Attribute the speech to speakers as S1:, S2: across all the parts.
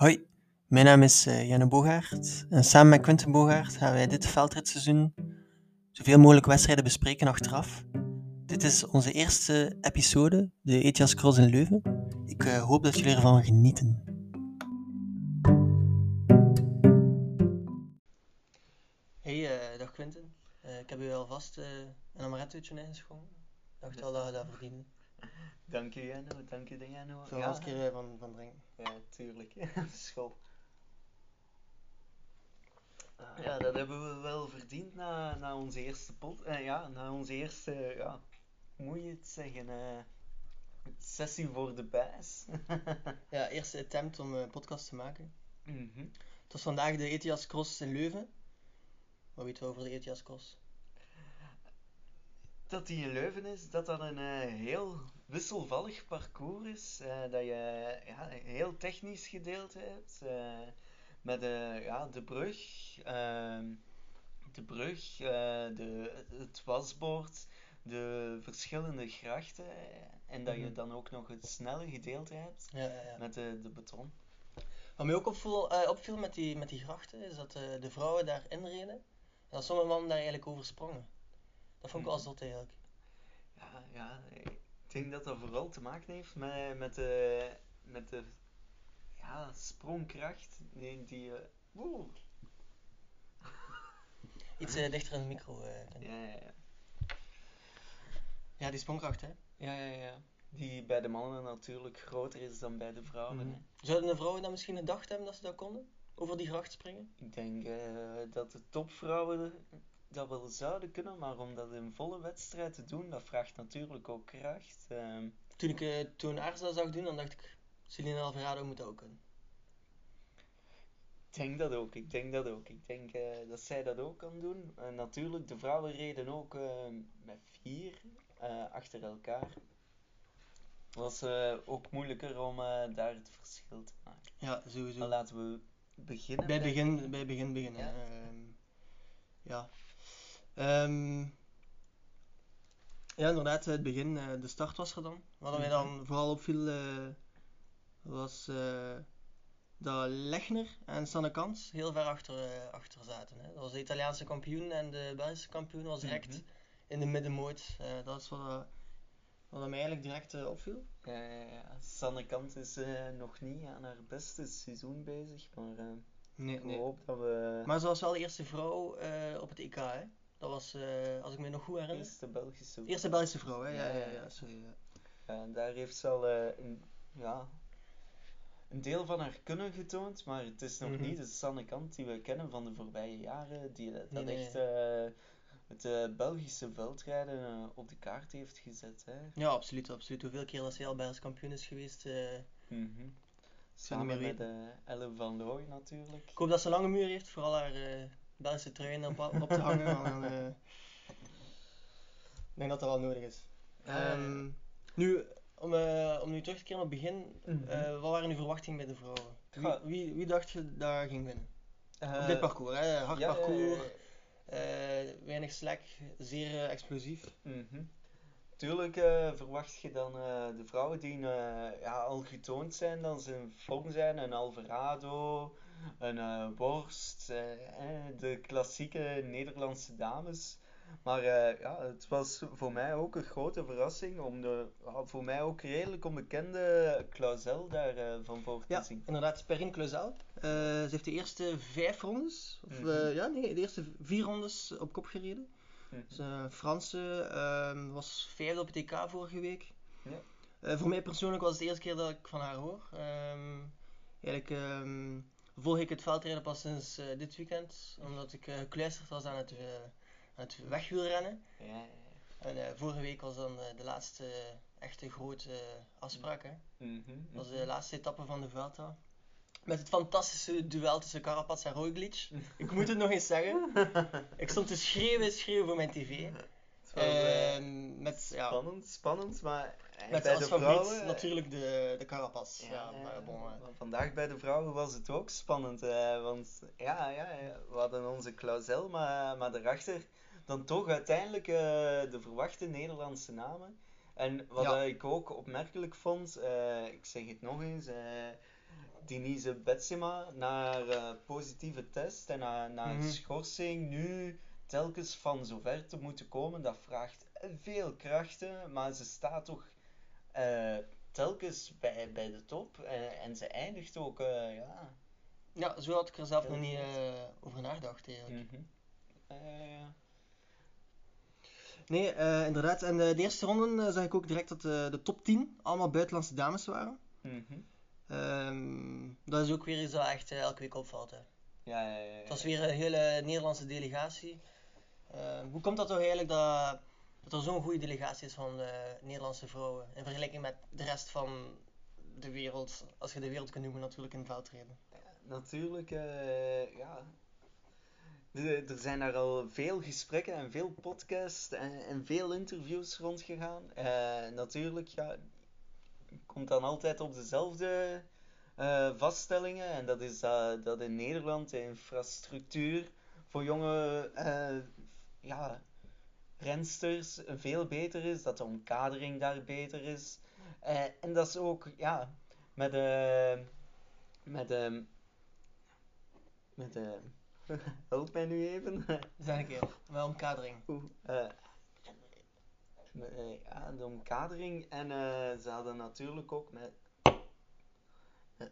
S1: Hoi, mijn naam is uh, Janne Bogaert en samen met Quinten Bogaert gaan wij dit veldritseizoen zoveel mogelijk wedstrijden bespreken achteraf. Dit is onze eerste episode, de ETIAS Cross in Leuven. Ik uh, hoop dat jullie ervan genieten. Hey, uh, dag Quinten. ik heb u alvast een amarettootje ingeschonken. Ik dacht wel dat je dat verdiende.
S2: Dank je, Janno. Dank je, Janno.
S1: Zo ja. een keer van, van drinken.
S2: Ja, tuurlijk. School. Uh, ja, dat hebben we wel verdiend na, na onze eerste pot. Uh, ja, na onze eerste, ja, hoe moet je het zeggen? Uh, sessie voor de bijs.
S1: ja, eerste attempt om een podcast te maken.
S2: Mm -hmm.
S1: Het was vandaag de ETIAS Cross in Leuven. Wat weten we over de ETIAS Cross?
S2: Dat die in Leuven is, dat dat een heel wisselvallig parcours is. Uh, dat je ja, een heel technisch gedeelte hebt. Uh, met de, ja, de brug, uh, de, brug de, het wasbord, de verschillende grachten. En dat je mhm. dan ook nog het snelle gedeelte hebt
S1: ja, ja,
S2: met de, de beton.
S1: Wat mij ook opviel, opviel met, die, met die grachten is dat de vrouwen daar inreden. En dat sommige mannen daar eigenlijk oversprongen. Dat vond ik wel mhm. zot eigenlijk.
S2: Ja, ja, ik denk dat dat vooral te maken heeft met, met, de, met de ja, sprongkracht die. die uh,
S1: Iets uh, dichter aan de micro. Uh,
S2: ja, ja, ja.
S1: Ja, die sprongkracht, hè?
S2: Ja, ja, ja. Die bij de mannen natuurlijk groter is dan bij de vrouwen. Mm
S1: Zouden de vrouwen dan misschien gedacht hebben dat ze dat konden? Over die gracht springen?
S2: Ik denk dat de topvrouwen dat wel zouden kunnen, maar om dat in volle wedstrijd te doen, dat vraagt natuurlijk ook kracht. Uh,
S1: toen ik uh, toen dat zag doen, dan dacht ik, Celine Alvarado moet ook kunnen.
S2: Ik denk dat ook, ik denk dat ook. Ik denk uh, dat zij dat ook kan doen. En natuurlijk, de vrouwen reden ook ehm, met vier eh, achter elkaar. Het was ook moeilijker om daar het verschil te maken.
S1: Ja, sowieso.
S2: Maar laten we beginnen.
S1: Bij begin, bij begin beginnen. Ja. Ehm, ja. Um, ja, inderdaad, het begin, uh, de start was gedaan. Wat mij dan mhm. vooral opviel, uh, was uh, dat Lechner en Sanne Kans heel ver achter, achter zaten. Hè. Dat was de Italiaanse kampioen en de Belgische kampioen was direct mm -hmm. in de middenmoot. dat is wat, wat mij eigenlijk direct opviel.
S2: Ja, ja, ja. Sanne Kans is nog niet aan haar beste seizoen bezig, maar nee, ik nee. hoop dat we...
S1: Maar ze was wel de eerste vrouw op het EK, hè? Dat was, uh, als ik me nog goed herinner.
S2: Eerste Belgische vrouw.
S1: Eerste Belgische vrouw, hè? Ja, ja, ja, ja sorry.
S2: En daar heeft ze al uh, een, ja, een deel van haar kunnen getoond, maar het is nog mm -hmm. niet de Sanne Kant die we kennen van de voorbije jaren, die dat, nee, echt uh, het uh, Belgische veldrijden op de kaart heeft gezet. Hè.
S1: Ja, absoluut, absoluut. Hoeveel keer dat ze al Belgisch kampioen is geweest.
S2: Mm -hmm. Samen met Elle van Looy natuurlijk.
S1: Ik hoop dat ze lange muur heeft, vooral haar Belgische trui op, op te hangen. dan, uh, ik denk dat dat wel nodig is. Um, nu, om, uh, om nu terug te keren op het begin, mm -hmm. wat waren uw verwachtingen bij de vrouwen? Wie, wie, wie dacht je daar ging winnen? op dit parcours, hè? hard ja, parcours, weinig slek, zeer explosief.
S2: Mm -hmm. Tuurlijk verwacht je dan de vrouwen die ja, al getoond zijn dat ze in vorm zijn, een Alvarado, een worst, uh, de klassieke Nederlandse dames. Maar ja, het was voor mij ook een grote verrassing om de voor mij ook redelijk onbekende Clausel daarvan van voor te
S1: ja,
S2: zien.
S1: inderdaad, Perrine Clausel. ze heeft de eerste vijf rondes, of mm -hmm. ja, nee, de eerste vier rondes op kop gereden. -hmm. Franse, ehm, was vijfde op het EK vorige week.
S2: Ja.
S1: voor mij persoonlijk was het de eerste keer dat ik van haar hoor. Um, eigenlijk um, volg ik het veldrijden pas sinds uh, dit weekend, omdat ik gekluisterd was aan het, aan het wegwielrennen.
S2: Ja, ja,
S1: ja. En vorige week was dan de laatste echte grote afspraak. Hè.
S2: Mm -hmm,
S1: dat was de laatste etappe van de Vuelta. Met het fantastische duel tussen Carapaz en Roglic. ik moet het nog eens zeggen. ik stond te schreeuwen, schreeuwen voor mijn tv.
S2: Ehm, met, ja, spannend, spannend, maar
S1: met bij de vrouwen natuurlijk de, de Carapaz. Ja, ja, maar bon,
S2: vandaag bij de vrouwen was het ook spannend, eh, want ja, ja, we hadden onze Clausel, maar, maar daarachter dan toch uiteindelijk uh, de verwachte Nederlandse namen. En wat ik ook opmerkelijk vond, ik zeg het nog eens, Denise Betsema naar eh, positieve test en na, na
S1: Mhm.
S2: een schorsing nu telkens van zover te moeten komen, dat vraagt veel krachten, maar ze staat toch eh, telkens bij, bij de top en, en ze eindigt ook, eh, ja.
S1: Ja, zo had ik er zelf nog niet eh, over nagedacht eigenlijk.
S2: mhm. Eh,
S1: Nee, eh, inderdaad. En eh, de eerste ronde eh, zag ik ook direct dat eh, de top 10 allemaal buitenlandse dames waren.
S2: mhm.
S1: Ehm, dat is ook weer iets dat echt eh, elke week opvalt. Hè.
S2: Ja, ja, ja,
S1: Het was weer een hele Nederlandse delegatie. Ehm, hoe komt dat toch eigenlijk dat, dat er zo'n goede delegatie is van Nederlandse vrouwen in vergelijking met de rest van de wereld, als je de wereld kunt noemen natuurlijk in het veldrijden?
S2: Natuurlijk, eh, ja. Er zijn daar al veel gesprekken en veel podcasts en, en veel interviews rondgegaan. Eh natuurlijk, ja, komt dan altijd op dezelfde eh, vaststellingen. En dat is dat, dat in Nederland de infrastructuur voor jonge eh, ja, rensters veel beter is. Dat de omkadering daar beter is. Eh, en dat is ook, ja, met de... met de met de. Help mij nu even.
S1: Zeg een keer, met omkadering.
S2: Oeh, eh, met, eh, ja, de omkadering. En eh, ze hadden natuurlijk ook met.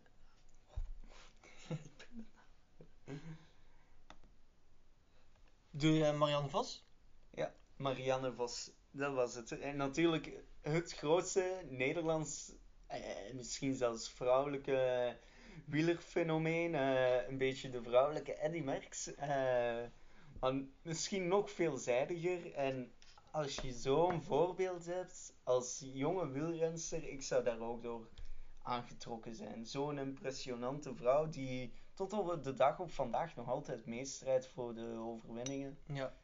S1: Doe uh, Marianne Vos?
S2: Marianne Vos, dat was het. En natuurlijk het grootste Nederlands, eh, misschien zelfs vrouwelijke wielerfenomeen. eh, een beetje de vrouwelijke Eddy Merckx. eh, maar misschien nog veelzijdiger. En als je zo'n voorbeeld hebt als jonge wielrenster, ik zou daar ook door aangetrokken zijn. Zo'n impressionante vrouw die tot op de dag op vandaag nog altijd meestrijdt voor de overwinningen.
S1: Ja.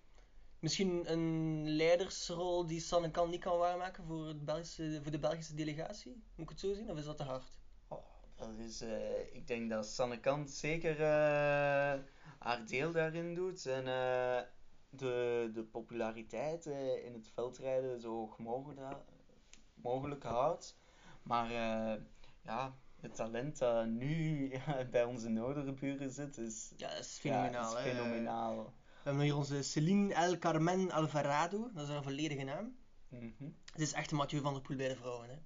S1: Misschien een leidersrol die Sanne kan niet kan waarmaken voor, het Belgische, voor de Belgische delegatie? Moet ik het zo zien, of is dat te hard?
S2: Oh, dat is, eh, ik denk dat Sanne Kant zeker eh, haar deel daarin doet. En eh, de, de populariteit in het veldrijden zo hoog mogelijk, mogelijk houdt. Maar eh, ja, het talent dat nu bij onze noorderburen zit, is,
S1: Ja, dat is
S2: ja,
S1: fenomenaal.
S2: is
S1: hè.
S2: fenomenaal.
S1: We hebben hier onze Celine El Carmen Alvarado, dat is haar volledige naam.
S2: Mhm.
S1: Het is echt een Mathieu van der Poel bij de vrouwen. Hè.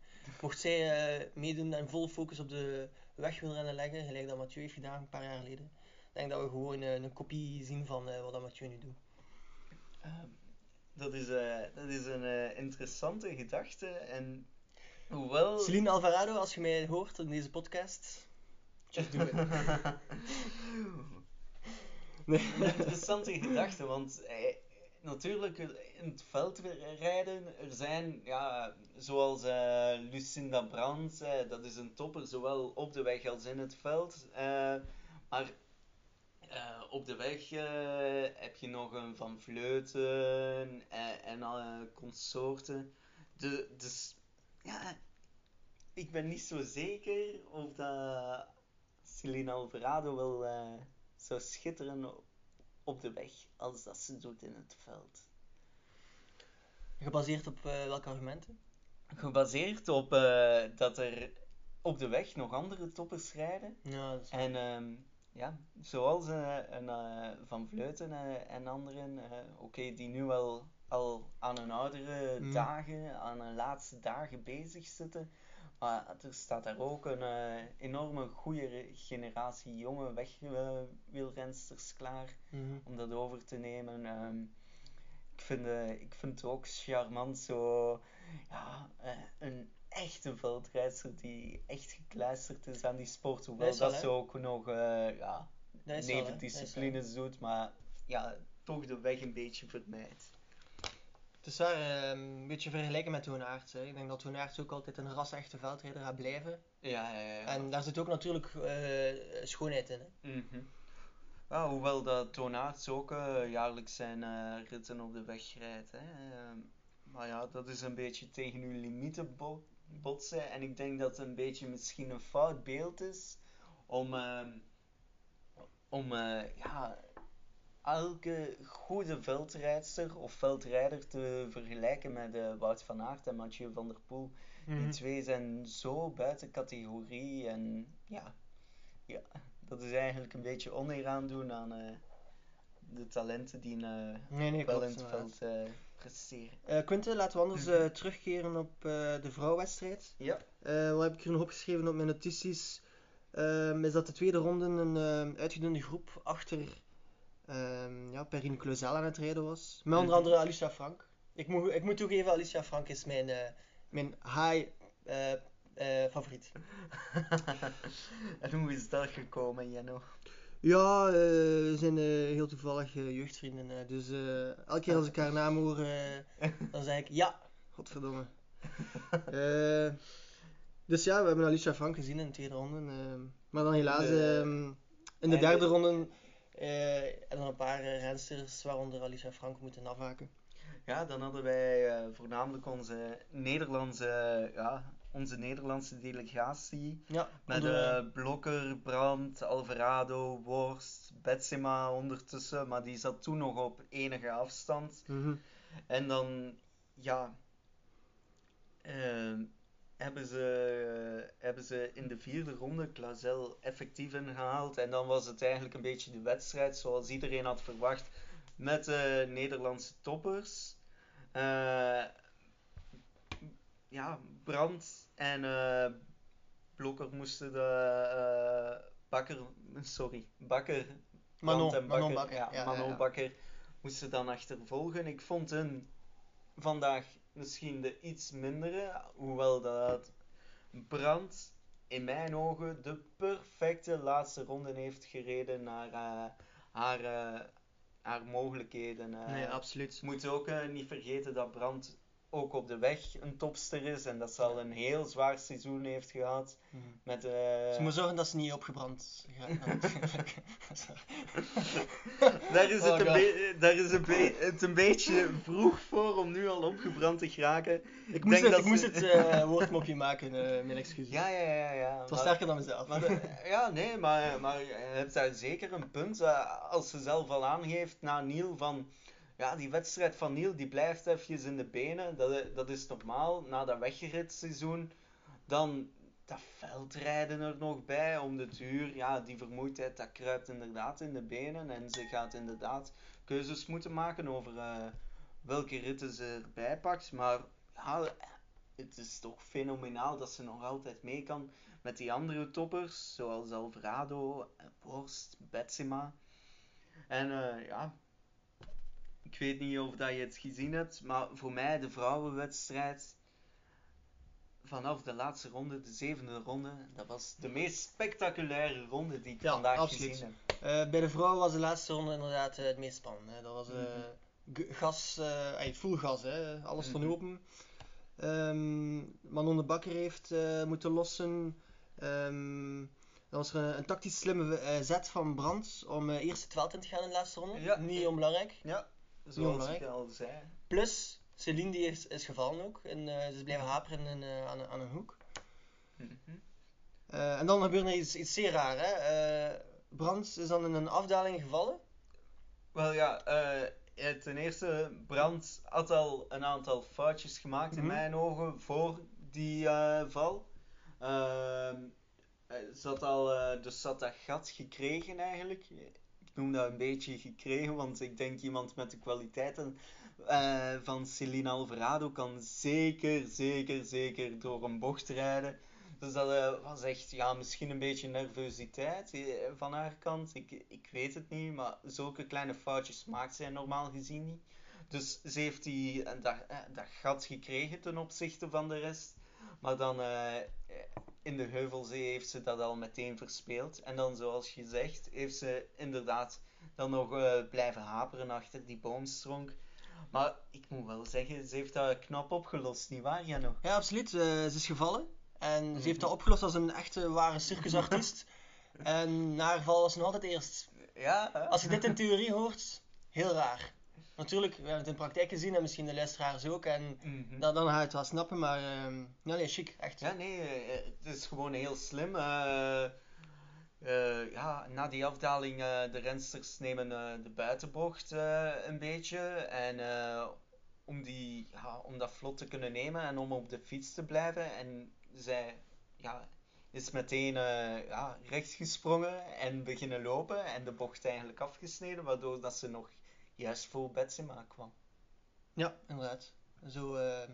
S1: Mocht zij eh, meedoen en vol focus op de wegwielrennen leggen, gelijk dat Mathieu heeft gedaan een paar jaar geleden, denk dat we gewoon eh, een kopie zien van wat dat Mathieu nu doet.
S2: Dat, is, eh, dat is een eh, interessante gedachte. En hoewel.
S1: Celine Alvarado, als je mij hoort in deze podcast, just do it. Nee.
S2: Een interessante gedachte, want eh, natuurlijk in het veldrijden, er zijn, ja, zoals Lucinda Brandt, dat is een topper, zowel op de weg als in het veld. maar eh, op de weg eh, heb je nog een Van Vleuten en, en eh, consorten. De, dus, ja, ik ben niet zo zeker of dat Celine Alvarado wel eh, zou schitteren op de weg als dat ze doet in het veld.
S1: Gebaseerd op eh, welke argumenten?
S2: Gebaseerd op eh, dat er op de weg nog andere toppers rijden.
S1: Ja, dat is
S2: En ehm, ja, zoals eh, een, eh, Van Vleuten eh, en anderen, oké, die nu wel al aan hun oudere
S1: Mm.
S2: dagen, aan hun laatste dagen bezig zitten. Maar er staat daar ook een enorme goede generatie jonge wegwielrensters klaar
S1: Mhm.
S2: om dat over te nemen. Ehm, ik, vind, ik vind het ook charmant zo, ja, eh, een echte veldrijder die echt gekluisterd is aan die sport. Hoewel
S1: Dat wel,
S2: dat ze ook nog eh, ja,
S1: Dat wel, wel.
S2: nevendisciplines doet, maar ja, toch de weg een beetje vermijdt.
S1: Het is waar, eh, een beetje vergelijken met Toon Aerts. hè. Ik denk dat Toon Aerts ook altijd een ras-echte veldrijder gaat blijven.
S2: Ja, ja, ja.
S1: En daar zit ook natuurlijk eh, schoonheid in. Hè.
S2: Mhm. Ja, hoewel dat Toon Aerts ook eh, jaarlijks zijn ritten op de weg rijdt. Hè. Ehm, maar ja, dat is een beetje tegen uw limieten botsen. En ik denk dat het een beetje misschien een fout beeld is om, ehm, om eh, ja, elke goede veldrijdster of veldrijder te vergelijken met uh, Wout van Aert en Mathieu van der Poel. Die
S1: Mhm.
S2: twee zijn zo buiten categorie en ja, ja, dat is eigenlijk een beetje oneer aandoen aan eh, de talenten die eh,
S1: Nee, nee,
S2: wel in het veld presteren.
S1: Eh, Quinten, laten we anders
S2: Mhm.
S1: eh, terugkeren op eh, de vrouwenwedstrijd.
S2: Ja,
S1: wat heb ik hier nog opgeschreven op mijn notities? Ehm, is dat de tweede ronde een ehm, uitgedunde groep achter ehm ja, Perrine Clausel aan het rijden was. Met onder
S2: Mhm.
S1: andere Alicia Frank. Ik moet, ik moet toegeven, Alicia Frank is mijn, mijn high favoriet.
S2: en hoe is dat gekomen, Jenno?
S1: Ja, eh, we zijn eh, heel toevallig eh, jeugdvrienden. dus elke keer als ik haar naam hoor, dan zeg ik ja, godverdomme. Dus ja, we hebben Alicia Frank gezien in de tweede ronde. eh, maar dan helaas ehm, in de derde
S2: de-
S1: ronde en dan een paar rensters, waaronder Alicia Frank, moeten afhaken.
S2: Ja, dan hadden wij voornamelijk onze Nederlandse, ja, onze Nederlandse delegatie.
S1: Ja,
S2: Met
S1: onder,
S2: eh Blokker, Brandt, Alvarado, Worst, Betsema ondertussen, maar die zat toen nog op enige afstand.
S1: mhm.
S2: En dan, ja, ehm, hebben, ze, hebben ze in de vierde ronde Clazel effectief ingehaald. En dan was het eigenlijk een beetje de wedstrijd zoals iedereen had verwacht met de Nederlandse toppers. Eh, ja, Brandt en eh, Blokker moesten de eh, Bakker, sorry, Bakker
S1: Manon,
S2: en
S1: Manon
S2: Bakker, ja,
S1: ja,
S2: Manon
S1: ja.
S2: Bakker moesten dan achtervolgen. Ik vond hun vandaag misschien de iets mindere, hoewel dat Brandt in mijn ogen de perfecte laatste ronde heeft gereden naar eh, haar, haar mogelijkheden.
S1: Nee, absoluut.
S2: We moeten ook niet vergeten dat Brandt ook op de weg een topster is en dat ze al een heel zwaar seizoen heeft gehad.
S1: Mhm.
S2: Met, eh,
S1: Ze moet zorgen dat ze niet opgebrand gaat.
S2: Daar is,
S1: Oh
S2: het, een
S1: God.
S2: be- daar is een be- het een beetje vroeg voor om nu al opgebrand te geraken.
S1: ik moest
S2: denk
S1: het,
S2: dat
S1: ik moest het eh, woordmopje maken, eh, mijn excuses.
S2: Ja, ja, ja, ja.
S1: het was
S2: maar-
S1: sterker dan mezelf.
S2: Maar de- ja, nee, maar, maar je hebt daar zeker een punt. als ze zelf al aangeeft na Niel van... Ja, die wedstrijd van Niel, die blijft even in de benen. Dat, dat is normaal. Na dat weggeridseizoen, dan dat veldrijden er nog bij om de duur. Ja, die vermoeidheid, dat kruipt inderdaad in de benen. En ze gaat inderdaad keuzes moeten maken over eh, welke ritten ze erbij pakt. Maar ja, het is toch fenomenaal dat ze nog altijd mee kan met die andere toppers, zoals Alvarado, Worst, Betsema. En eh, ja, ik weet niet of dat je het gezien hebt, maar voor mij de vrouwenwedstrijd vanaf de laatste ronde, de zevende ronde, dat was de meest spectaculaire ronde die ik
S1: Ja,
S2: vandaag
S1: absoluut.
S2: gezien heb.
S1: Eh, bij de vrouwen was de laatste ronde inderdaad eh, het meest spannend. Hè. Dat was g- gas, full gas, hè. alles van
S2: Mhm.
S1: open. Ehm Manon de Bakker heeft moeten lossen. Ehm dat was er een, een tactisch slimme zet van Brandt om eh, eerst het veld in te gaan in de laatste ronde.
S2: Ja.
S1: Niet onbelangrijk.
S2: Ja, zoals ik al zei.
S1: Plus, Celine die is, is gevallen ook. En eh, ze is blijven haperen in, eh, aan, een- aan een hoek.
S2: Mhm.
S1: Eh, en dan gebeurde er iets, iets zeer raar. Hè? Brandt is dan in een afdaling gevallen.
S2: Wel ja, ten eerste, Brandt had al een aantal foutjes gemaakt in
S1: Mhm.
S2: mijn ogen voor die val. Eh, ze had al, dus had dat gat gekregen eigenlijk. Noem dat een beetje gekregen, want ik denk iemand met de kwaliteiten eh, van Celine Alvarado kan zeker, zeker, zeker door een bocht rijden. Dus dat eh, was echt, ja, misschien een beetje nervositeit eh, van haar kant. Ik, ik weet het niet, maar zulke kleine foutjes maakt zij normaal gezien niet. Dus ze heeft die, dat, dat gat gekregen ten opzichte van de rest. Maar dan eh, in de Heuvelzee heeft ze dat al meteen verspeeld. En dan, zoals je zegt, heeft ze inderdaad dan nog eh, blijven haperen achter die boomstronk. Maar ik moet wel zeggen, ze heeft dat knap opgelost, nietwaar, Janno?
S1: Ja, absoluut. Eh, ze is gevallen. En ze heeft
S2: Mhm.
S1: dat opgelost als een echte ware circusartiest. en na haar val was ze nog altijd eerst.
S2: Ja?
S1: Als je dit in theorie hoort, heel raar. Natuurlijk, we hebben het in praktijk gezien en misschien de luisteraars ook. En
S2: Mhm.
S1: dan, dan ga je het wel snappen, maar ehm ja, nee, chic, echt.
S2: Ja, nee, eh, het is gewoon heel slim. Eh, eh, ja, na die afdaling, eh, de rensters nemen eh, de buitenbocht eh, een beetje. En eh, om, die, ja, om dat vlot te kunnen nemen en om op de fiets te blijven. En zij ja, is meteen eh, ja, rechts gesprongen en beginnen lopen. En de bocht eigenlijk afgesneden, waardoor dat ze nog juist voor Betsema kwam.
S1: Ja, inderdaad. Zo, eh,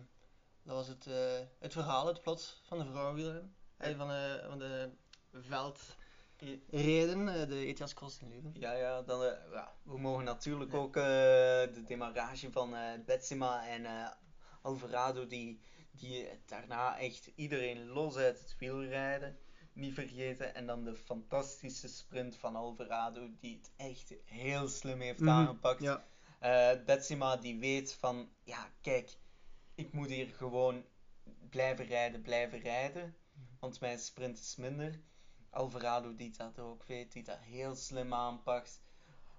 S1: dat was het, eh, het verhaal, het plot van de vrouwenwielrennen. Eh, van, de, van de veldreden, eh, de ETS Cross in Leuven.
S2: Ja, ja, dan, eh, ja, we mogen natuurlijk
S1: Ja.
S2: ook eh, de demarrage van eh Betsema en eh, Alvarado, die, die daarna echt iedereen los uit het wiel rijden, niet vergeten. En dan de fantastische sprint van Alvarado, die het echt heel slim heeft
S1: Mhm,
S2: aangepakt.
S1: Ja,
S2: Eh, Betsema die weet van, ja kijk, ik moet hier gewoon blijven rijden, blijven rijden, want mijn sprint is minder. Alvarado die dat ook weet, die dat heel slim aanpakt.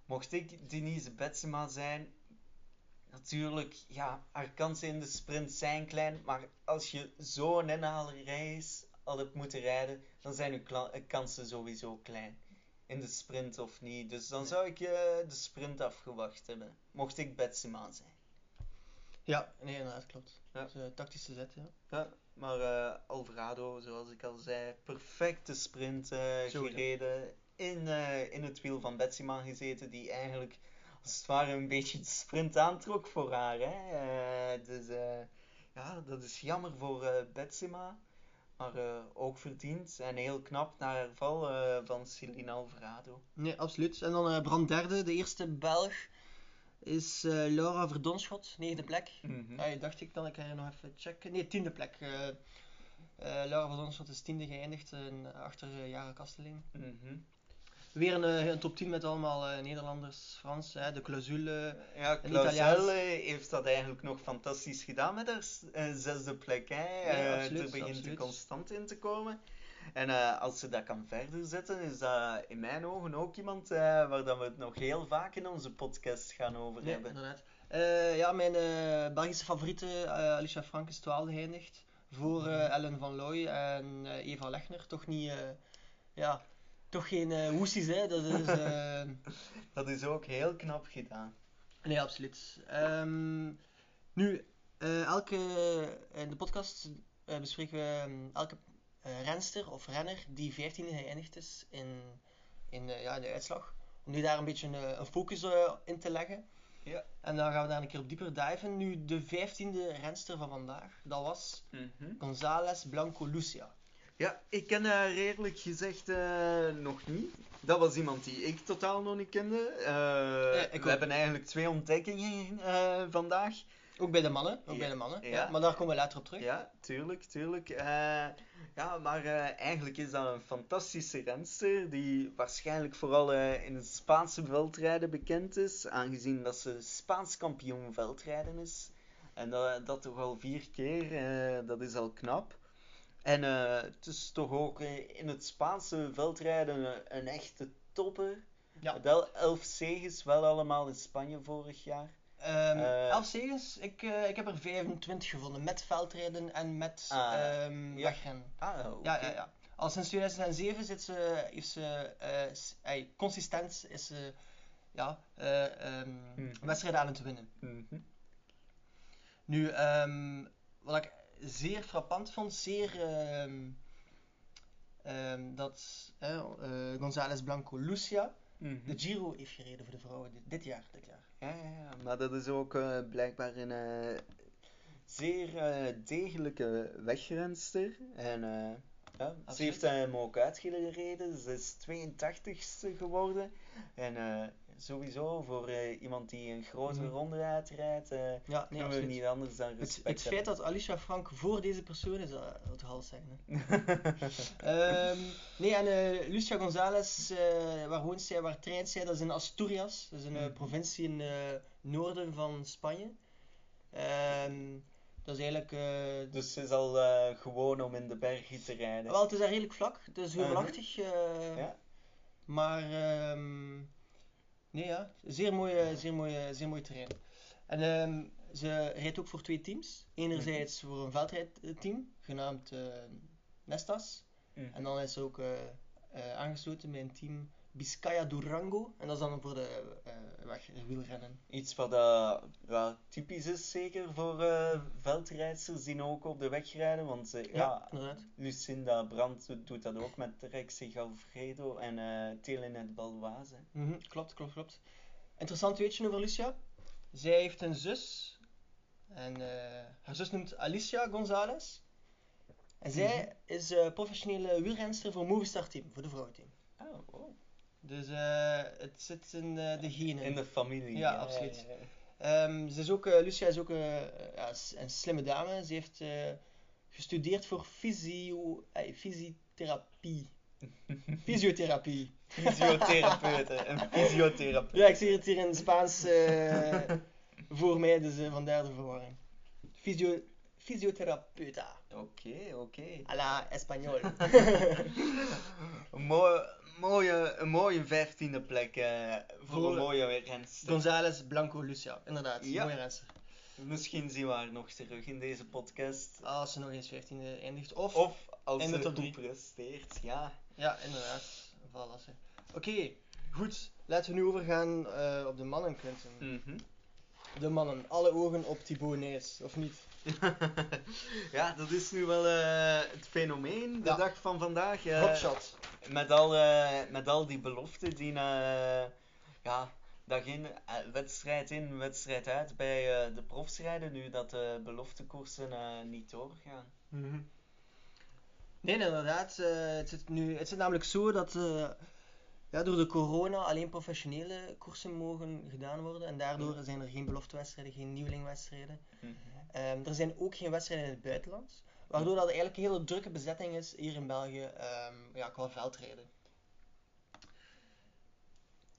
S2: Mocht ik Denise Betsema zijn, natuurlijk, ja, haar kansen in de sprint zijn klein, maar als je zo'n inhalerrace al hebt moeten rijden, dan zijn uw eh, kansen sowieso klein. In de sprint of niet. Dus dan zou ik eh, de sprint afgewacht hebben. Mocht ik Betsema zijn.
S1: ja nee, inderdaad, klopt.
S2: Ja.
S1: Dus, eh, tactische zet, ja.
S2: Ja, maar eh, Alvarado, zoals ik al zei, perfecte sprint gereden. In, eh, in het wiel van Betsema gezeten, die eigenlijk als het ware een beetje de sprint aantrok voor haar. Hè? Eh, dus eh, ja, dat is jammer voor eh Betsema. Maar eh, ook verdiend en heel knap na haar val eh, van Celine Alvarado.
S1: Nee, absoluut. En dan eh brand derde, de eerste Belg, is Laura Verdonschot, negende plek. Ah, dacht ik dan, ik ga nog even checken. Nee, tiende plek. Laura Verdonschot is tiende geëindigd eh, achter Jara Kasteling.
S2: Mhm.
S1: Weer een, eh, een top 10 met allemaal eh, Nederlanders, Frans, hè, de clausule.
S2: Ja,
S1: Een
S2: Clausel
S1: Italiaans.
S2: eh, heeft dat eigenlijk nog fantastisch gedaan met haar eh, zesde plek. Hè. Eh,
S1: absoluut,
S2: er begint
S1: absoluut.
S2: constant in te komen. En eh, als ze dat kan verder zetten, is dat in mijn ogen ook iemand eh, waar dat we het nog heel vaak in onze podcast gaan over
S1: Nee,
S2: hebben.
S1: inderdaad. Eh, ja, mijn eh, Belgische favoriete, eh, Alicia Frank, is twaalfde geëindigd. Voor eh, Ellen van Looy en eh, Eva Lechner. Toch niet, eh, ja, toch geen woesties, hè. Dat is, eh,
S2: Dat is ook heel knap gedaan.
S1: Nee, absoluut. Ehm, nu, eh, elke, in de podcast bespreken we ehm, elke eh, renster of renner die 14e geëindigd is in, in, de, ja, in de uitslag. Om die daar een beetje een, een focus eh, in te leggen.
S2: Ja.
S1: En dan gaan we daar een keer op dieper diven. Nu, de 15e renster van vandaag, dat was González Blanco Lucia.
S2: Ja, ik ken haar eerlijk gezegd eh, nog niet. Dat was iemand die ik totaal nog niet kende. Eh, we hebben eigenlijk twee ontdekkingen eh, vandaag.
S1: Ook bij de mannen. Ook
S2: Ja,
S1: bij de mannen. Ja.
S2: ja.
S1: maar daar komen we later op terug.
S2: Ja, tuurlijk, tuurlijk. Ja, maar eigenlijk is dat een fantastische renster die waarschijnlijk vooral in het Spaanse veldrijden bekend is, aangezien dat ze Spaans kampioen veldrijden is. En dat, dat toch al vier keer, dat is al knap. En eh, het is toch ook eh, in het Spaanse veldrijden een, een echte topper.
S1: Ja.
S2: Wel elf zegens, wel allemaal in Spanje vorig jaar.
S1: Ehm
S2: Eh,
S1: elf zegens, ik, eh, ik heb er 25 gevonden. Met veldrijden en met
S2: Ah,
S1: ehm
S2: ja.
S1: wegrennen.
S2: Ah.
S1: Ja, ja, ja. Al sinds 2007 zit ze, heeft ze eh, consistent is ze, ja, eh, ehm,
S2: Mhm.
S1: wedstrijden aan het winnen.
S2: Mhm.
S1: Nu, wat ik zeer frappant vond, zeer ehm, ehm, dat eh, González Blanco Lucia
S2: Mhm.
S1: de Giro heeft gereden voor de vrouwen dit, dit jaar. Dit jaar.
S2: Ja, ja, ja, maar dat is ook eh, blijkbaar een eh, zeer degelijke wegrenster. En ja, ze heeft hem ook uitgereden. Ze is 82ste geworden. En eh, sowieso voor eh, iemand die een grote
S1: Mhm.
S2: ronde uitrijdt, eh
S1: Ja, nee,
S2: kunnen we niet anders dan
S1: Het,
S2: respect
S1: het feit dat Alicia Frank voor deze persoon is, dat wil toch alles zeggen. Hè? Ehm, nee, en eh, Lucia González, eh, waar woont zij, waar traint zij? Dat is in Asturias. Dat is een eh,
S2: Mhm.
S1: provincie in het noorden van Spanje. Ehm, dat is eigenlijk... eh,
S2: dus ze is al eh, gewoon om in de bergen te rijden.
S1: wel, het is daar redelijk vlak. Het is
S2: Mhm.
S1: heuvelachtig. eh,
S2: Ja.
S1: Maar, ehm, nee ja, zeer mooi, zeer mooi, zeer mooi terrein. En ehm, ze rijdt ook voor twee teams. Enerzijds voor een veldrijdteam, genaamd Nestas.
S2: Mhm.
S1: En dan is ze ook aangesloten bij een team Biscaya Durango. En dat is dan voor de eh wegwielrennen.
S2: Iets wat uh, ja, typisch is zeker voor uh, veldrijders die ook op de weg rijden. Want ja,
S1: Ja.
S2: Lucinda Brandt doet- dat ook met Rexy Galfredo en uh, Telenet Balwaze.
S1: Mhm, klopt, klopt, klopt. Interessant weetje over Lucia. Zij heeft een zus. En eh, haar zus noemt Alicia Gonzalez. En zij is eh, professionele wielrenster voor Movistar Team, voor de vrouwenteam. Dus eh, het zit in eh, de genen.
S2: In de familie.
S1: Ja, absoluut. Ehm, ze is ook, eh, Lucia is ook eh, ja, een slimme dame. Ze heeft eh, gestudeerd voor fysio, eh, fysiotherapie. Fysiotherapie.
S2: Fysiotherapeuten. Een fysiotherapeut.
S1: Ja, ik zie het hier in Spaans eh, voor mij, dus vandaar de verwarring. Fysio, fysiotherapeuta.
S2: Oké, oké.
S1: A la español.
S2: Een mooie, mooie, een mooie vijftiende plek eh, voor,
S1: Voor-
S2: een mooie renster.
S1: González Blanco Lucia, inderdaad.
S2: Ja.
S1: Mooie renster.
S2: Misschien zien we haar nog terug in deze podcast.
S1: Als ze nog eens 15e eindigt. Of,
S2: Of als ze goed
S1: drie.
S2: presteert, ja.
S1: Ja, inderdaad. Voilà, ze. Oké, goed. Laten we nu overgaan eh, op de mannen.
S2: Mhm.
S1: De mannen, alle ogen op Thibaut of niet?
S2: ja, dat is nu wel eh, het fenomeen, de
S1: Ja.
S2: dag van vandaag. eh,
S1: Hotshot.
S2: met, al, eh, met al die beloften die eh, ja, dag in, wedstrijd in, wedstrijd uit bij eh, de profstrijden, nu dat de beloftekoersen eh, niet doorgaan.
S1: Mhm. Nee, inderdaad. eh, het, zit nu, het zit namelijk zo dat eh, ja, door de corona alleen professionele koersen mogen gedaan worden. En daardoor zijn er geen beloftewedstrijden, geen nieuwelingwedstrijden. Ehm, er zijn ook geen wedstrijden in het buitenland. Waardoor dat eigenlijk een hele drukke bezetting is hier in België ehm, ja, qua veldrijden.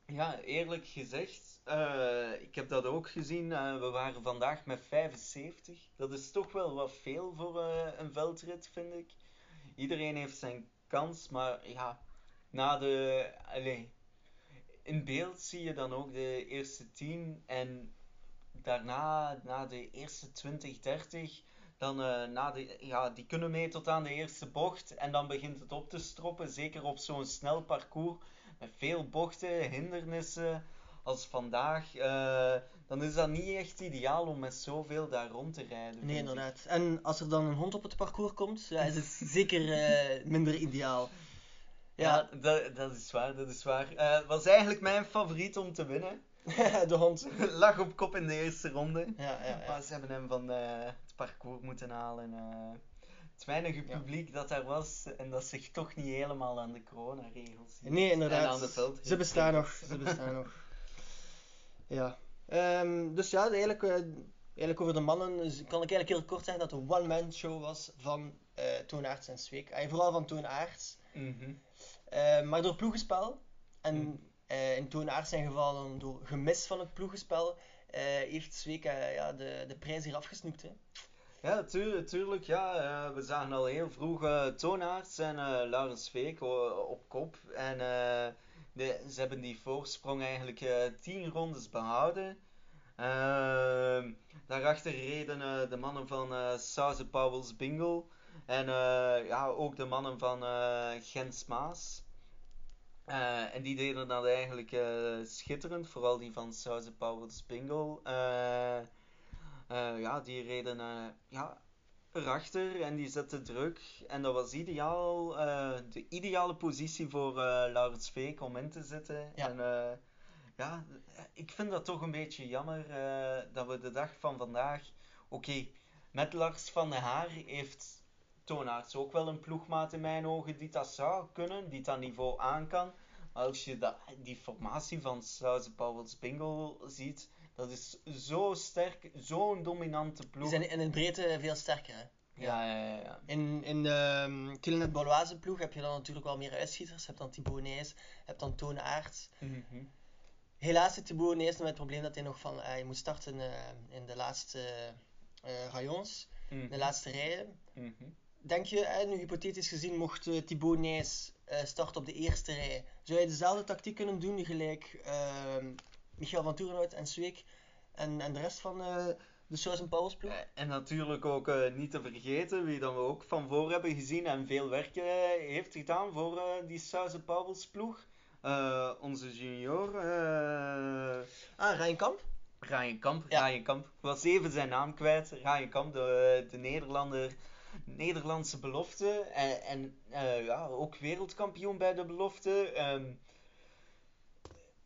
S2: Ja, eerlijk gezegd, eh, ik heb dat ook gezien. eh, we waren vandaag met 75. Dat is toch wel wat veel voor eh, een veldrit, vind ik. Iedereen heeft zijn kans, maar ja, na de. Allee, in beeld zie je dan ook de eerste 10 en daarna, na de eerste 20, 30, dan eh, na de, ja, die kunnen mee tot aan de eerste bocht en dan begint het op te stroppen, zeker op zo'n snel parcours met veel bochten, hindernissen als vandaag, eh, dan is dat niet echt ideaal om met zoveel daar rond te rijden.
S1: Nee,
S2: ik.
S1: inderdaad. En als er dan een hond op het parcours komt, ja, is het zeker eh, minder ideaal.
S2: Ja, dat, dat is waar, dat is waar. Eh, was eigenlijk mijn favoriet om te winnen.
S1: de hond.
S2: Lag op kop in de eerste ronde.
S1: Ja, ja, ja.
S2: Maar ze hebben hem van eh, het parcours moeten halen. eh. het weinige publiek dat daar was en dat zich toch niet helemaal aan de coronaregels hield.
S1: Nee,
S2: En
S1: inderdaad.
S2: aan de.
S1: Ze bestaan nog. Ze bestaan nog. Ja. Ehm, dus ja, eigenlijk, eigenlijk over de mannen kan ik eigenlijk heel kort zeggen dat het een one-man show was van eh Toon Aerts en Zweek. En vooral van Toon Aerts.
S2: Mhm.
S1: Eh, maar door ploegenspel. En
S2: Mhm.
S1: eh, in Toon zijn geval dan door gemis van het ploegenspel. eh, heeft Zweek ja, de, de prijs hier afgesnoept. Hè.
S2: Ja, tuurlijk, tuurlijk ja. We zagen al heel vroeg eh Toonaerts en eh Laurens Veek op kop. En eh, de, ze hebben die voorsprong eigenlijk eh, tien rondes behouden. Ehm, daarachter reden eh, de mannen van eh Sauze Pauwels Bingle. En eh, ja, ook de mannen van eh Gens Maas. Eh, en die deden dat eigenlijk schitterend, vooral die van Sauze. Eh, eh, ja, die reden ja, erachter en die zetten druk. En dat was ideaal, de ideale positie voor Laurens Veek om in te zitten.
S1: Ja.
S2: En ja, ik vind dat toch een beetje jammer dat we de dag van vandaag... Oké, met Lars van der Haar heeft Toonaerts ook wel een ploegmaat in mijn ogen die dat zou kunnen, die dat niveau aan kan. Maar als je dat, die formatie van Sauze Pauwels Bingo ziet, dat is zo sterk, zo'n dominante
S1: Die
S2: ploeg.
S1: zijn in het breedte veel sterker. Hè.
S2: Ja, ja, ja. ja.
S1: In, in de um, Telenet Baloise ploeg heb je dan natuurlijk wel meer uitschieters. Je hebt dan Thibaut Nijs, je hebt dan Toon Aerts.
S2: Mhm.
S1: Helaas zit Thibaut Nijs met het probleem dat hij nog van, eh, je moet starten eh, in de laatste eh rayons,
S2: Mhm.
S1: de laatste rijen.
S2: Mhm.
S1: Denk je, nu hypothetisch gezien, mocht eh, Thibaut Nijs eh, starten op de eerste rij, zou je dezelfde tactiek kunnen doen gelijk ehm Michael van Toerenhout en Zweek en, en de rest van, eh, de Saus en Pauwels ploeg.
S2: En natuurlijk ook niet te vergeten, wie dan we ook van voor hebben gezien en veel werk heeft gedaan voor die Sauze Pauwels ploeg. Onze junior,
S1: Ah, Ryan Kamp.
S2: Ryan Kamp.
S1: Ja.
S2: Ryan Kamp. Ik was even zijn naam kwijt. Ryan Kamp, de, de Nederlander, Nederlandse belofte. En, en eh, ja, ook wereldkampioen bij de belofte. Ehm,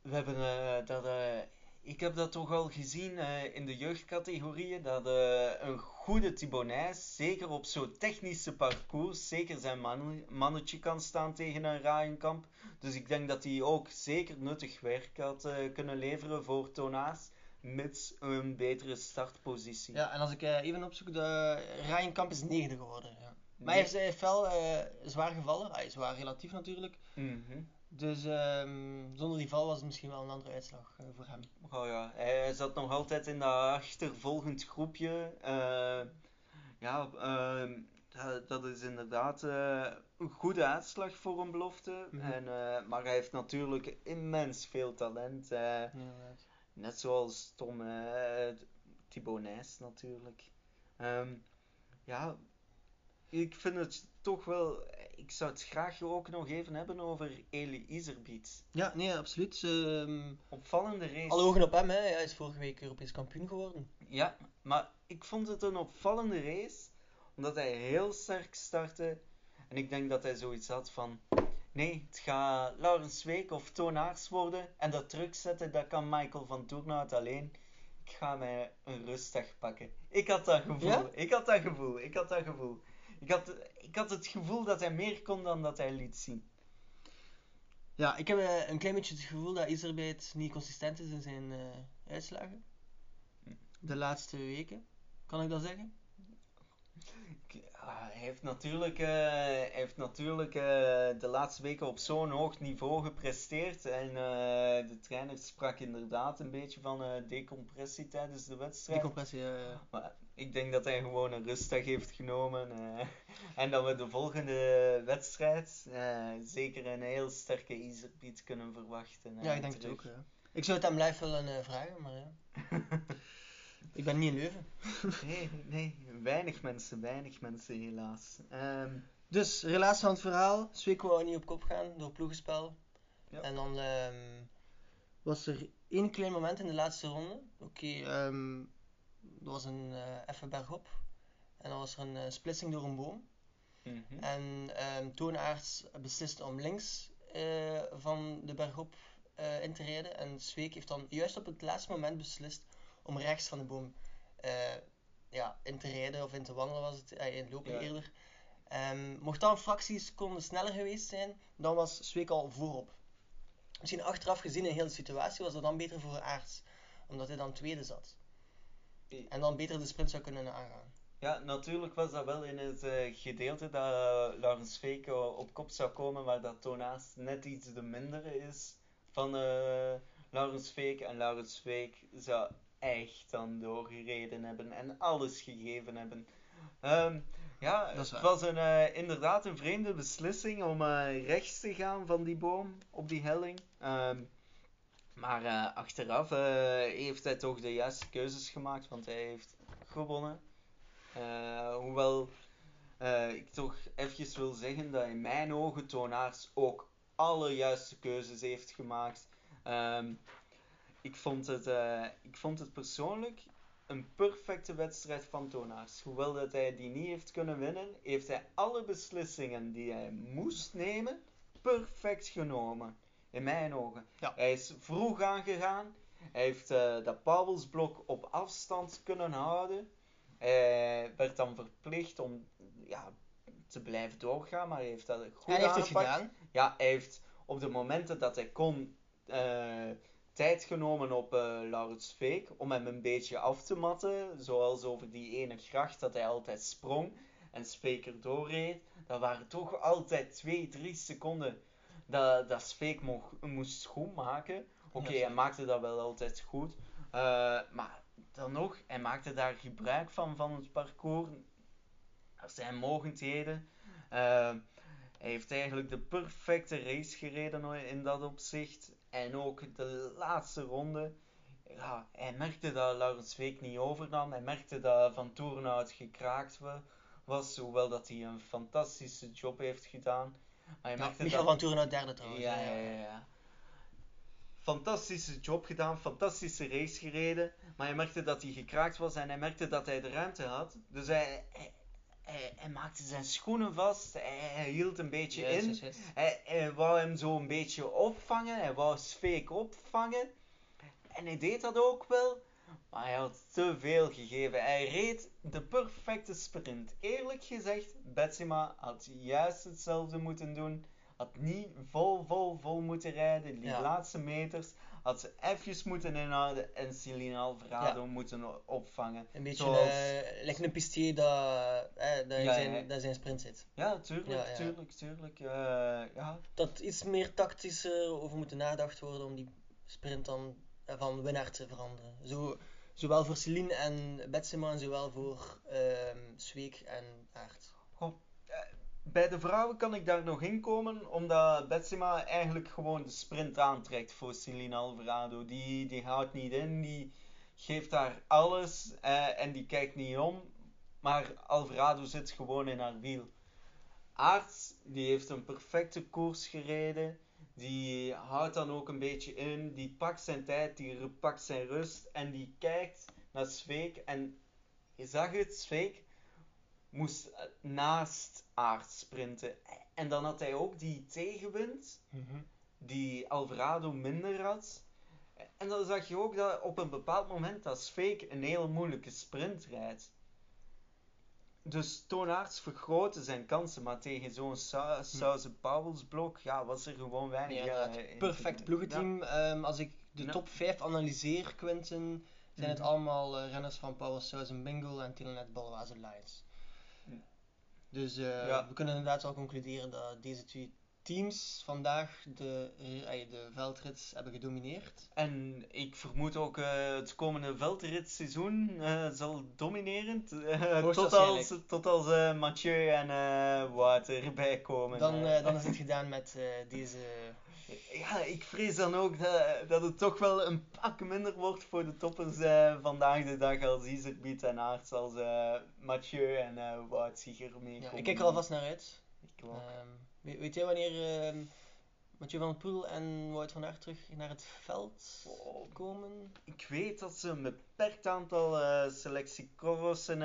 S2: we hebben eh, dat. eh, ik heb dat toch al gezien in de jeugdcategorieën. Dat een goede Thibonijs, zeker op zo'n technische parcours, zeker zijn man, mannetje kan staan tegen een Ryan Kamp. Dus ik denk dat hij ook zeker nuttig werk had kunnen leveren voor Tonaars mits een betere startpositie.
S1: Ja, en als ik eh, even opzoek, de Ryan Kamp is negende geworden. Ja. Maar hij heeft, hij heeft wel eh, zwaar gevallen. Hij is zwaar relatief natuurlijk.
S2: Mhm.
S1: Dus ehm, zonder die val was het misschien wel een andere uitslag eh, voor hem.
S2: Oh ja, hij zat nog altijd in dat achtervolgend groepje. Eh, ja, ehm, dat, is inderdaad eh, een goede uitslag voor een belofte. En, eh, maar hij heeft natuurlijk immens veel talent. eh,
S1: Inderdaad.
S2: Net zoals Tom eh Thibaut Nijs natuurlijk. Ehm, ja, ik vind het toch wel. Ik zou het graag ook nog even hebben over Eli Iserbiet.
S1: Ja, nee, absoluut. Ehm
S2: Opvallende race.
S1: alle ogen op hem, hè. hij is vorige week Europees kampioen geworden.
S2: Ja, maar ik vond het een opvallende race, omdat hij heel sterk startte. En ik denk dat hij zoiets had van, nee, het gaat Laurens Week of Toon Aerts worden. En dat terugzetten, dat kan Michael van Toernout alleen. Ik ga mij een rustdag pakken. Ik had dat gevoel,
S1: Ja?
S2: ik had dat gevoel, ik had dat gevoel. Ik had, ik had het gevoel dat hij meer kon dan dat hij liet zien.
S1: Ja, ik heb eh, een klein beetje het gevoel dat Iserbeet niet consistent is in zijn eh, uitslagen. De laatste weken, kan ik dat zeggen?
S2: Ja, hij heeft natuurlijk, eh, hij heeft natuurlijk eh, de laatste weken op zo'n hoog niveau gepresteerd. En eh, de trainer sprak inderdaad een beetje van decompressie tijdens de wedstrijd.
S1: compressie. eh,
S2: Maar ik denk dat hij gewoon een rustdag heeft genomen. en dat we de volgende wedstrijd zeker een heel sterke Iserpiet kunnen verwachten.
S1: ja, ik denk het ook. Ja. Ik zou het hem live willen vragen, maar ja. Ik ben niet in Leuven.
S2: nee, nee, weinig mensen, weinig mensen helaas. Ehm,
S1: Dus, relatie van het verhaal. Sweek wou niet op kop gaan door ploegenspel.
S2: Ja.
S1: En dan ehm, was er één klein moment in de laatste ronde. Oké, ehm er was een eh effe bergop. En dan was er een eh, splitsing door een boom.
S2: mhm.
S1: En Toonaerts besliste om links eh, van de bergop in te rijden. En Zweek heeft dan juist op het laatste moment beslist om rechts van de boom eh, ja, in te rijden of in te wandelen was het, eh, in het lopen
S2: Ja.
S1: eerder. Ehm, mocht dan fractieseconden sneller geweest zijn, dan was Zweek al voorop. Misschien achteraf gezien in heel de situatie was dat dan beter voor Aerts, omdat hij dan tweede zat. En dan beter de sprint zou kunnen aangaan.
S2: Ja, natuurlijk was dat wel in het eh, gedeelte dat uh, Laurens op kop zou komen, waar dat Tonaas net iets de mindere is van eh Laurens. En Laurens Veek zou echt dan doorgereden hebben en alles gegeven hebben. Ehm, ja, het was een, eh, inderdaad een vreemde beslissing om eh, rechts te gaan van die boom op die helling. Ehm, maar eh, achteraf heeft hij toch de juiste keuzes gemaakt, want hij heeft gewonnen. Hoewel ik toch even wil zeggen dat in mijn ogen Toonaars ook alle juiste keuzes heeft gemaakt. Ehm, ik, vond het, eh, ik vond het persoonlijk een perfecte wedstrijd van Toonaars. Hoewel dat hij die niet heeft kunnen winnen, heeft hij alle beslissingen die hij moest nemen perfect genomen. In mijn ogen.
S1: Ja.
S2: Hij is vroeg aangegaan. Hij heeft eh, dat Pauwelsblok op afstand kunnen houden. Hij werd dan verplicht om ja, te blijven doorgaan, maar hij heeft dat goed
S1: En hij heeft het gedaan.
S2: Ja, hij heeft op de momenten dat hij kon eh, tijd genomen op eh Laurens Veek om hem een beetje af te matten. Zoals over die ene gracht dat hij altijd sprong en Sveek er doorreed. Dat waren toch altijd 2, 3 seconden dat, dat mocht, moest goed maken. Oké,
S1: Ja,
S2: hij maakte dat wel altijd goed. Eh, maar dan nog, hij maakte daar gebruik van, van het parcours. Er zijn mogendheden. Eh, hij heeft eigenlijk de perfecte race gereden in dat opzicht. En ook de laatste ronde ja, hij merkte dat Laurens Week niet overnam. Hij merkte dat Van Toornhout gekraakt wa- was, hoewel dat hij een fantastische job heeft gedaan. Maar
S1: Ja,
S2: merkte dat...
S1: van uit derde trouwens.
S2: Ja, ja, ja, ja. Fantastische job gedaan, fantastische race gereden. Maar hij merkte dat hij gekraakt was en hij merkte dat hij de ruimte had. Dus hij, hij, hij, hij maakte zijn schoenen vast, hij, hij hield een beetje in. Hij, hij wou hem zo een beetje opvangen, hij wou Sveek opvangen. En hij deed dat ook wel, maar hij had te veel gegeven. Hij reed de perfecte sprint. Eerlijk gezegd, Betsema had juist hetzelfde moeten doen. Had niet vol, vol, vol moeten rijden. Die
S1: Ja.
S2: laatste meters had ze eventjes moeten inhouden en Celine Alvarado moeten o- opvangen.
S1: Een beetje
S2: Zoals-
S1: lijkt een pistier dat, eh, dat, in
S2: Ja,
S1: zijn,
S2: ja.
S1: dat zijn sprint zit.
S2: Ja, tuurlijk,
S1: Ja, ja.
S2: tuurlijk, tuurlijk. eh, ja,
S1: Dat iets meer tactischer over moeten nagedacht worden om die sprint dan eh, van winnaar te veranderen. Zo, zowel voor Celine en Betsema en zowel voor ehm Zweek en Aert.
S2: Bij de vrouwen kan ik daar nog in komen, omdat Betsema eigenlijk gewoon de sprint aantrekt voor Celine Alvarado. Die, die houdt niet in, die geeft haar alles eh, en die kijkt niet om. Maar Alvarado zit gewoon in haar wiel. Aert, die heeft een perfecte koers gereden. Die houdt dan ook een beetje in. Die pakt zijn tijd, die pakt zijn rust. En die kijkt naar Sveek. En je zag het, Sveek moest eh, naast Aert sprinten. En dan had hij ook die tegenwind, die Alvarado minder had. En dan zag je ook dat op een bepaald moment dat Sveek een hele moeilijke sprint rijdt. Dus Toon Aerts vergrootte zijn kansen, maar tegen zo'n Sa- Sauze Pauwels blok ja, was er gewoon weinig.
S1: Ja,
S2: in-
S1: Perfect ploegenteam. Ehm, als ik de
S2: Ja.
S1: top 5 analyseer, Quinten, zijn het
S2: Mhm.
S1: allemaal eh, renners van Power Southern Bingo en Telenet Balwaze Lions. Dus eh,
S2: Ja.
S1: we kunnen inderdaad wel concluderen dat deze twee teams vandaag de, eh, de veldrits hebben gedomineerd.
S2: En ik vermoed ook eh, het komende veldritseizoen eh, zal dominerend. tot als, tot als Mathieu en eh Wout erbij komen.
S1: Dan, dan is het gedaan met deze.
S2: Ja, ik vrees dan ook dat, dat het toch wel een pak minder wordt voor de toppers vandaag de dag als Iserbiet en Aerts als Mathieu en Wout zich ermee
S1: Ja,
S2: komen.
S1: ik kijk er alvast naar uit.
S2: Ik ook.
S1: Ehm, weet, weet jij wanneer ehm Mathieu van der Poel en Wout van Aert terug naar het veld
S2: Oh,
S1: komen?
S2: Ik weet dat ze een beperkt aantal selectiekorrossen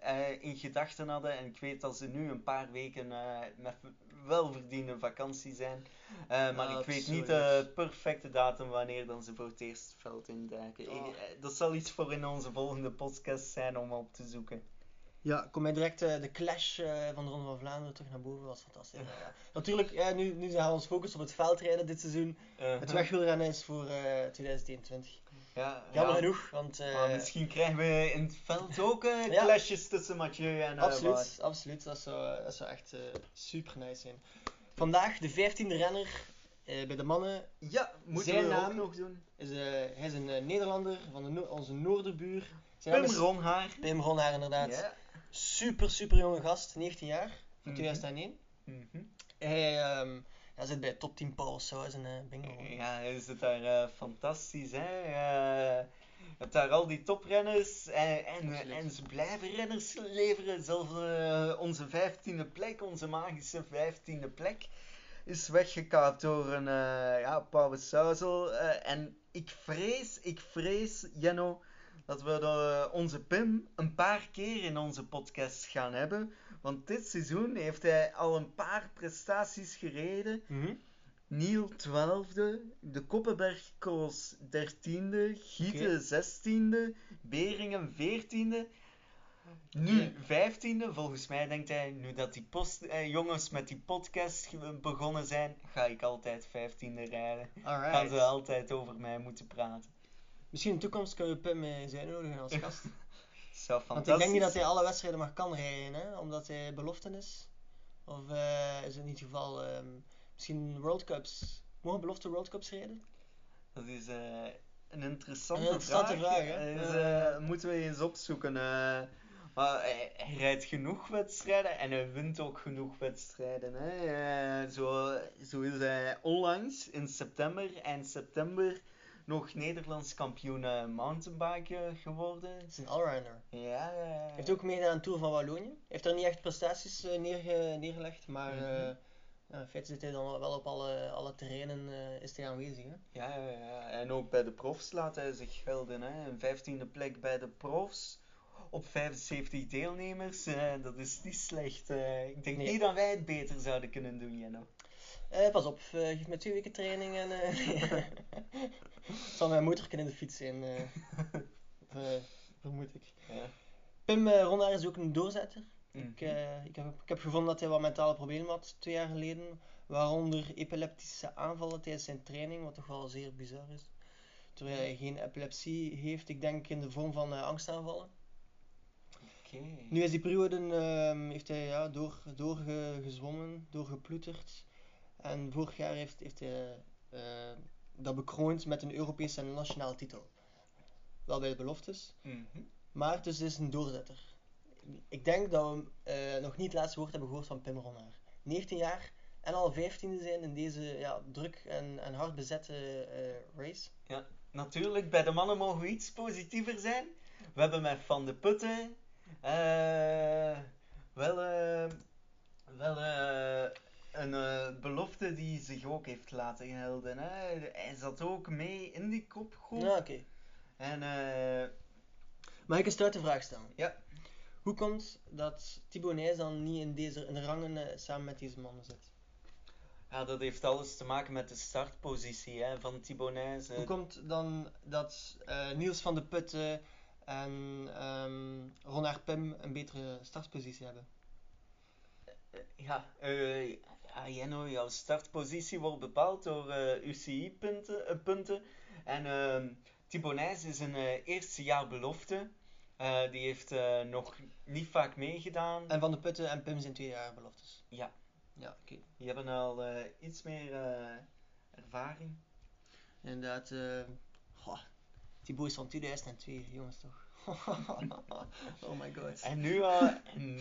S2: eh, in gedachten hadden. En ik weet dat ze nu een paar weken met welverdiende vakantie zijn. Maar ik weet niet de perfecte datum wanneer dan ze voor het eerst het veld induiken.
S1: Oh.
S2: Ik- dat zal iets voor in onze volgende podcast zijn om op te zoeken.
S1: Ja, kom mij direct eh, de clash eh, van de Ronde van Vlaanderen terug naar boven. was fantastisch. Ja. Natuurlijk, ja, nu, nu gaan we ons focussen op het veldrijden dit seizoen. Het
S2: Uh,
S1: wegwielrennen is voor eh 2021.
S2: ja,
S1: Jammer
S2: ja.
S1: genoeg, want eh,
S2: Maar misschien krijgen we in het veld ook eh
S1: Ja.
S2: clashes tussen Mathieu en eh,
S1: absoluut, absoluut. Dat zou, dat zou echt eh, super nice zijn. Vandaag de 15e renner eh, bij de mannen.
S2: Ja, moeten
S1: Zijn
S2: we
S1: naam
S2: ook nog doen.
S1: Is, eh, hij is een eh, Nederlander van de no- onze noorderbuur. Zijn
S2: Pim Ronhaar.
S1: Pim Ronhaar inderdaad.
S2: Ja.
S1: Super, super jonge gast, 19 jaar, van
S2: Mhm.
S1: 2001.
S2: Mhm.
S1: Hij, ehm, hij zit bij top 10 Power Souls en eh bingo.
S2: Ja, hij zit daar eh, fantastisch. Hè? Eh, je hebt daar al die toprenners en, en, en ze blijven renners leveren. Zelfs onze vijftiende plek, onze magische vijftiende plek, is weggekaapt door een ja, Pauwe Suizel. En ik vrees, ik vrees, Jenno, dat we de, onze Pim een paar keer in onze podcast gaan hebben. Want dit seizoen heeft hij al een paar prestaties gereden.
S1: Mhm.
S2: Niel 12e, de Koppenberg Cross 13e, Gieten
S1: Oké.
S2: 16e, Beringen 14e. Nu
S1: Oké.
S2: 15e, volgens mij denkt hij, nu dat die post, eh, jongens met die podcast begonnen zijn, ga ik altijd 15e rijden. Gaan
S1: Alright.
S2: ze altijd over mij moeten praten.
S1: Misschien in de toekomst kunnen we Pim zijn nodigen als gast.
S2: Zou
S1: Want
S2: fantastisch.
S1: ik denk niet dat hij alle wedstrijden maar kan rijden, hè? omdat hij belofte is. Of eh, is het niet het geval, ehm, misschien World Cups. Mogen belofte World Cups rijden?
S2: Dat is eh, een interessante,
S1: Een interessante
S2: vraag. Eh, dus, moeten we eens opzoeken. maar hij, hij rijdt genoeg wedstrijden en hij wint ook genoeg wedstrijden. Hè? Zo, zo is hij onlangs in september, eind september, nog Nederlands kampioen uh, mountainbike geworden.
S1: Het is een allrounder.
S2: Ja, ja,
S1: heeft ook meegedaan aan de Tour van Wallonië. Heeft er niet echt prestaties uh, neerge, neergelegd, maar in feite zit hij dan wel op alle, alle terreinen uh, is hij aanwezig. Hè?
S2: Ja, ja, ja, en ook bij de profs laat hij zich gelden. Hè. Een vijftiende plek bij de profs op 75 deelnemers. Uh, dat is niet slecht. Uh, ik denk
S1: Nee.
S2: niet dat wij het beter zouden kunnen doen, Jenno.
S1: Uh, pas op, uh, geef me twee weken training en. uh, het zal mijn motor in de fiets zijn. uh, vermoed ik.
S2: Ja.
S1: Pim uh, Rondaar is ook een doorzetter.
S2: Mhm.
S1: Ik, uh, ik, heb, ik heb gevonden dat hij wat mentale problemen had twee jaar geleden. Waaronder epileptische aanvallen tijdens zijn training, wat toch wel zeer bizar is. Terwijl hij geen epilepsie heeft, ik denk in de vorm van uh, angstaanvallen.
S2: Okay.
S1: Nu is die periode, uh, heeft hij ja, door, doorgezwommen, doorgeploeterd. En vorig jaar heeft, heeft hij uh, dat bekroond met een Europese en nationale titel. Wel bij de beloftes.
S2: Mm -hmm.
S1: Maar dus is een doorzetter. Ik denk dat we uh, nog niet het laatste woord hebben gehoord van Pim Ronnaar. 19 jaar en al 15e zijn in deze ja, druk en, en hard bezette uh, race.
S2: Ja, natuurlijk, bij de mannen mogen we iets positiever zijn. We hebben met Van de Putten uh, wel, wel een uh, belofte die zich ook heeft laten gelden. Hè. Hij zat ook mee in die kopgroep.
S1: Ja, oké. Okay.
S2: En, uh,
S1: Mag ik een stoute vraag stellen?
S2: Ja.
S1: Hoe komt dat Thibaut Nijs dan niet in deze in de rangen uh, samen met deze mannen zit?
S2: Ja, dat heeft alles te maken met de startpositie hè, van Thibaut Nijs.
S1: Hoe komt dan dat uh, Niels van de Putten en um, Ronald Pim een betere startpositie hebben?
S2: Ja, uh, ja, Jenno, jouw startpositie wordt bepaald door uh, UCI-punten. Uh, punten. En Thibaut Nijs is een uh, eerste jaar belofte. Uh, die heeft uh, nog niet vaak meegedaan.
S1: En Van de Putten en Pim zijn twee jaar beloftes.
S2: Ja.
S1: Ja, oké. Okay.
S2: Die hebben al uh, iets meer ervaring.
S1: Inderdaad, uh, goh, Thibaut is van 2002, jongens toch? oh my god.
S2: En nu al,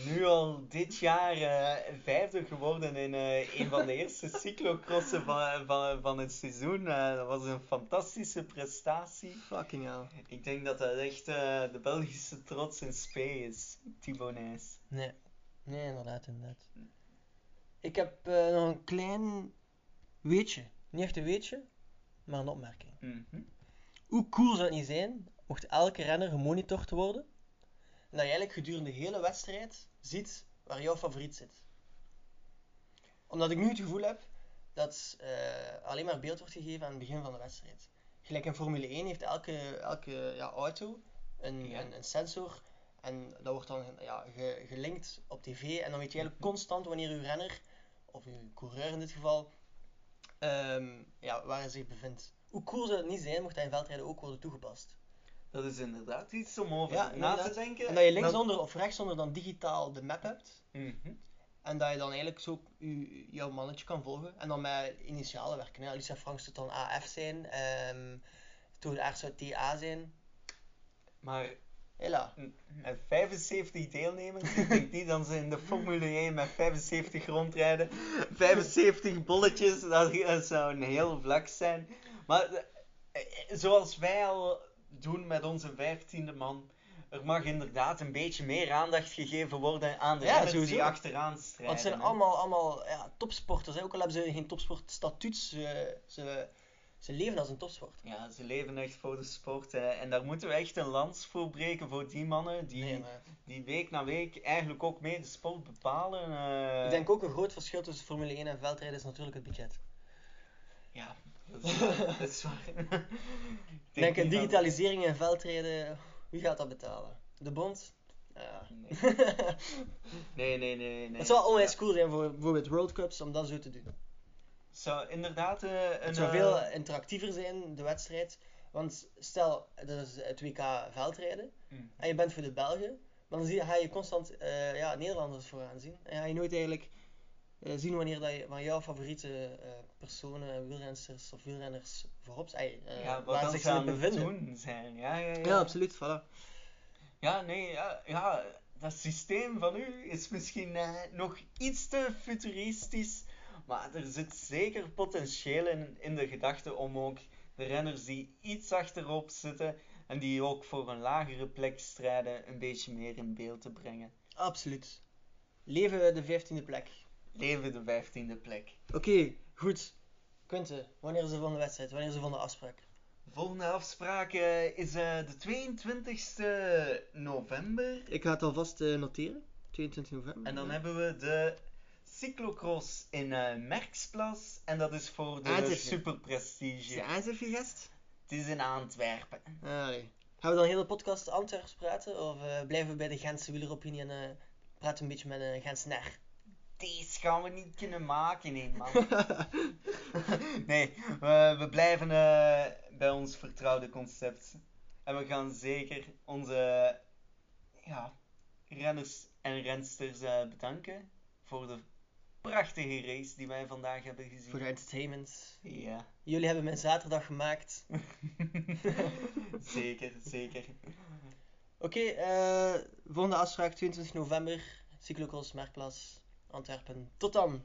S2: nu al dit jaar uh, vijfde geworden in uh, een van de eerste cyclocrossen van, van, van het seizoen. Uh, dat was een fantastische prestatie.
S1: Fucking hell.
S2: Ik denk dat dat echt de Belgische trots in spe is, Thibaut Nijs.
S1: Nee. nee, inderdaad, inderdaad. Ik heb nog een klein weetje. Niet echt een weetje, maar een opmerking.
S2: Mm -hmm.
S1: Hoe cool zou het niet zijn mocht elke renner gemonitord worden. En dat je eigenlijk gedurende de hele wedstrijd ziet waar jouw favoriet zit. Omdat ik nu het gevoel heb dat uh, alleen maar beeld wordt gegeven aan het begin van de wedstrijd. Gelijk in Formule 1 heeft elke, elke ja, auto een,
S2: Ja.
S1: een, een sensor. En dat wordt dan ja, ge, gelinkt op tv. En dan weet je eigenlijk constant wanneer uw renner, of uw coureur in dit geval, ehm, ja, waar hij zich bevindt. Hoe cool zou het niet zijn mocht dat in veldrijden ook worden toegepast?
S2: Dat is inderdaad iets om over
S1: Ja,
S2: na te denken.
S1: En dat je linksonder of rechtsonder dan digitaal de map hebt.
S2: Mhm.
S1: En dat je dan eigenlijk zo u, jouw mannetje kan volgen. En dan met initialen werken. Hè. Alicia Franks zou dan AF zijn. ehm Toon Aert zou TA zijn.
S2: Maar
S1: Hela.
S2: met 75 deelnemers, ik denk niet dat ze in de Formule 1 met 75 rondrijden. 75 bolletjes, dat, dat zou een heel vlak zijn. Maar eh, zoals wij al doen met onze 15e man, er mag inderdaad een beetje meer aandacht gegeven worden aan de
S1: Ja, sowieso.
S2: die achteraan strijden.
S1: Want het zijn
S2: hè.
S1: allemaal, allemaal ja, topsporters. Hè. Ook al hebben ze geen topsportstatuut. Ze, ze, ze leven als een topsport.
S2: Ja, ze leven echt voor de sport. Hè. En daar moeten we echt een lans voor breken voor die mannen die,
S1: Nee, maar
S2: die week na week eigenlijk ook mee de sport bepalen. eh.
S1: ik denk ook een groot verschil tussen Formule 1 en veldrijden is natuurlijk het budget.
S2: Ja, dat is waar. dat is waar.
S1: Ik denk,
S2: dat-
S1: digitalisering en veldrijden, wie gaat dat betalen? De bond? Ja.
S2: Nee, nee, nee, nee. nee.
S1: Het zou onwijs cool zijn voor bijvoorbeeld World Cups om dat zo te doen.
S2: Het zou inderdaad eh, een...
S1: Het zou
S2: eh,
S1: veel interactiever zijn, de wedstrijd. Want stel, dat is het WK veldrijden.
S2: mm.
S1: En je bent voor de Belgen. Maar dan zie je, ga je constant eh, ja, Nederlanders vooraan zien. En ga je nooit eigenlijk zien wanneer dat je, van jouw favoriete eh, personen, wielrensters of wielrenners voorop eh,
S2: ja,
S1: waar zich
S2: aan
S1: bevinden.
S2: doen zijn. Ja, ja, ja.
S1: Ja, absoluut, voilà.
S2: Ja, nee, ja, ja, dat systeem van u is misschien eh, nog iets te futuristisch, maar er zit zeker potentieel in, in de gedachte om ook De renners die iets achterop zitten en die ook voor een lagere plek strijden, een beetje meer in beeld te brengen.
S1: Absoluut. Leven de 15e plek.
S2: Leven de vijftiende plek.
S1: Oké, goed. Quinte, wanneer is de volgende wedstrijd? Wanneer is de volgende afspraak?
S2: Volgende afspraak eh, is eh, de 22e november.
S1: Ik ga het alvast eh, noteren. 22 november.
S2: En dan hebben we de cyclocross in eh Merksplas. En dat is voor de
S1: Antwerpen.
S2: Super
S1: Is
S2: Prestige.
S1: je Antwerpen gast?
S2: Het is in Antwerpen.
S1: Allee. Gaan we dan heel de podcast Antwerps praten? Of eh, blijven we bij de Gentse wieleropinie en eh, praten we een beetje met een Gentsner?
S2: Deze gaan we niet kunnen maken, nee man. nee, we, we blijven eh, bij ons vertrouwde concept. En we gaan zeker onze ja, renners en rensters eh, bedanken voor de prachtige race die wij vandaag hebben gezien.
S1: Voor de entertainment.
S2: Ja,
S1: Jullie hebben mijn zaterdag gemaakt.
S2: zeker, zeker.
S1: Oké, eh, volgende afspraak 22 november. Cyclocross Merkplas, Antwerpen. Tot dan!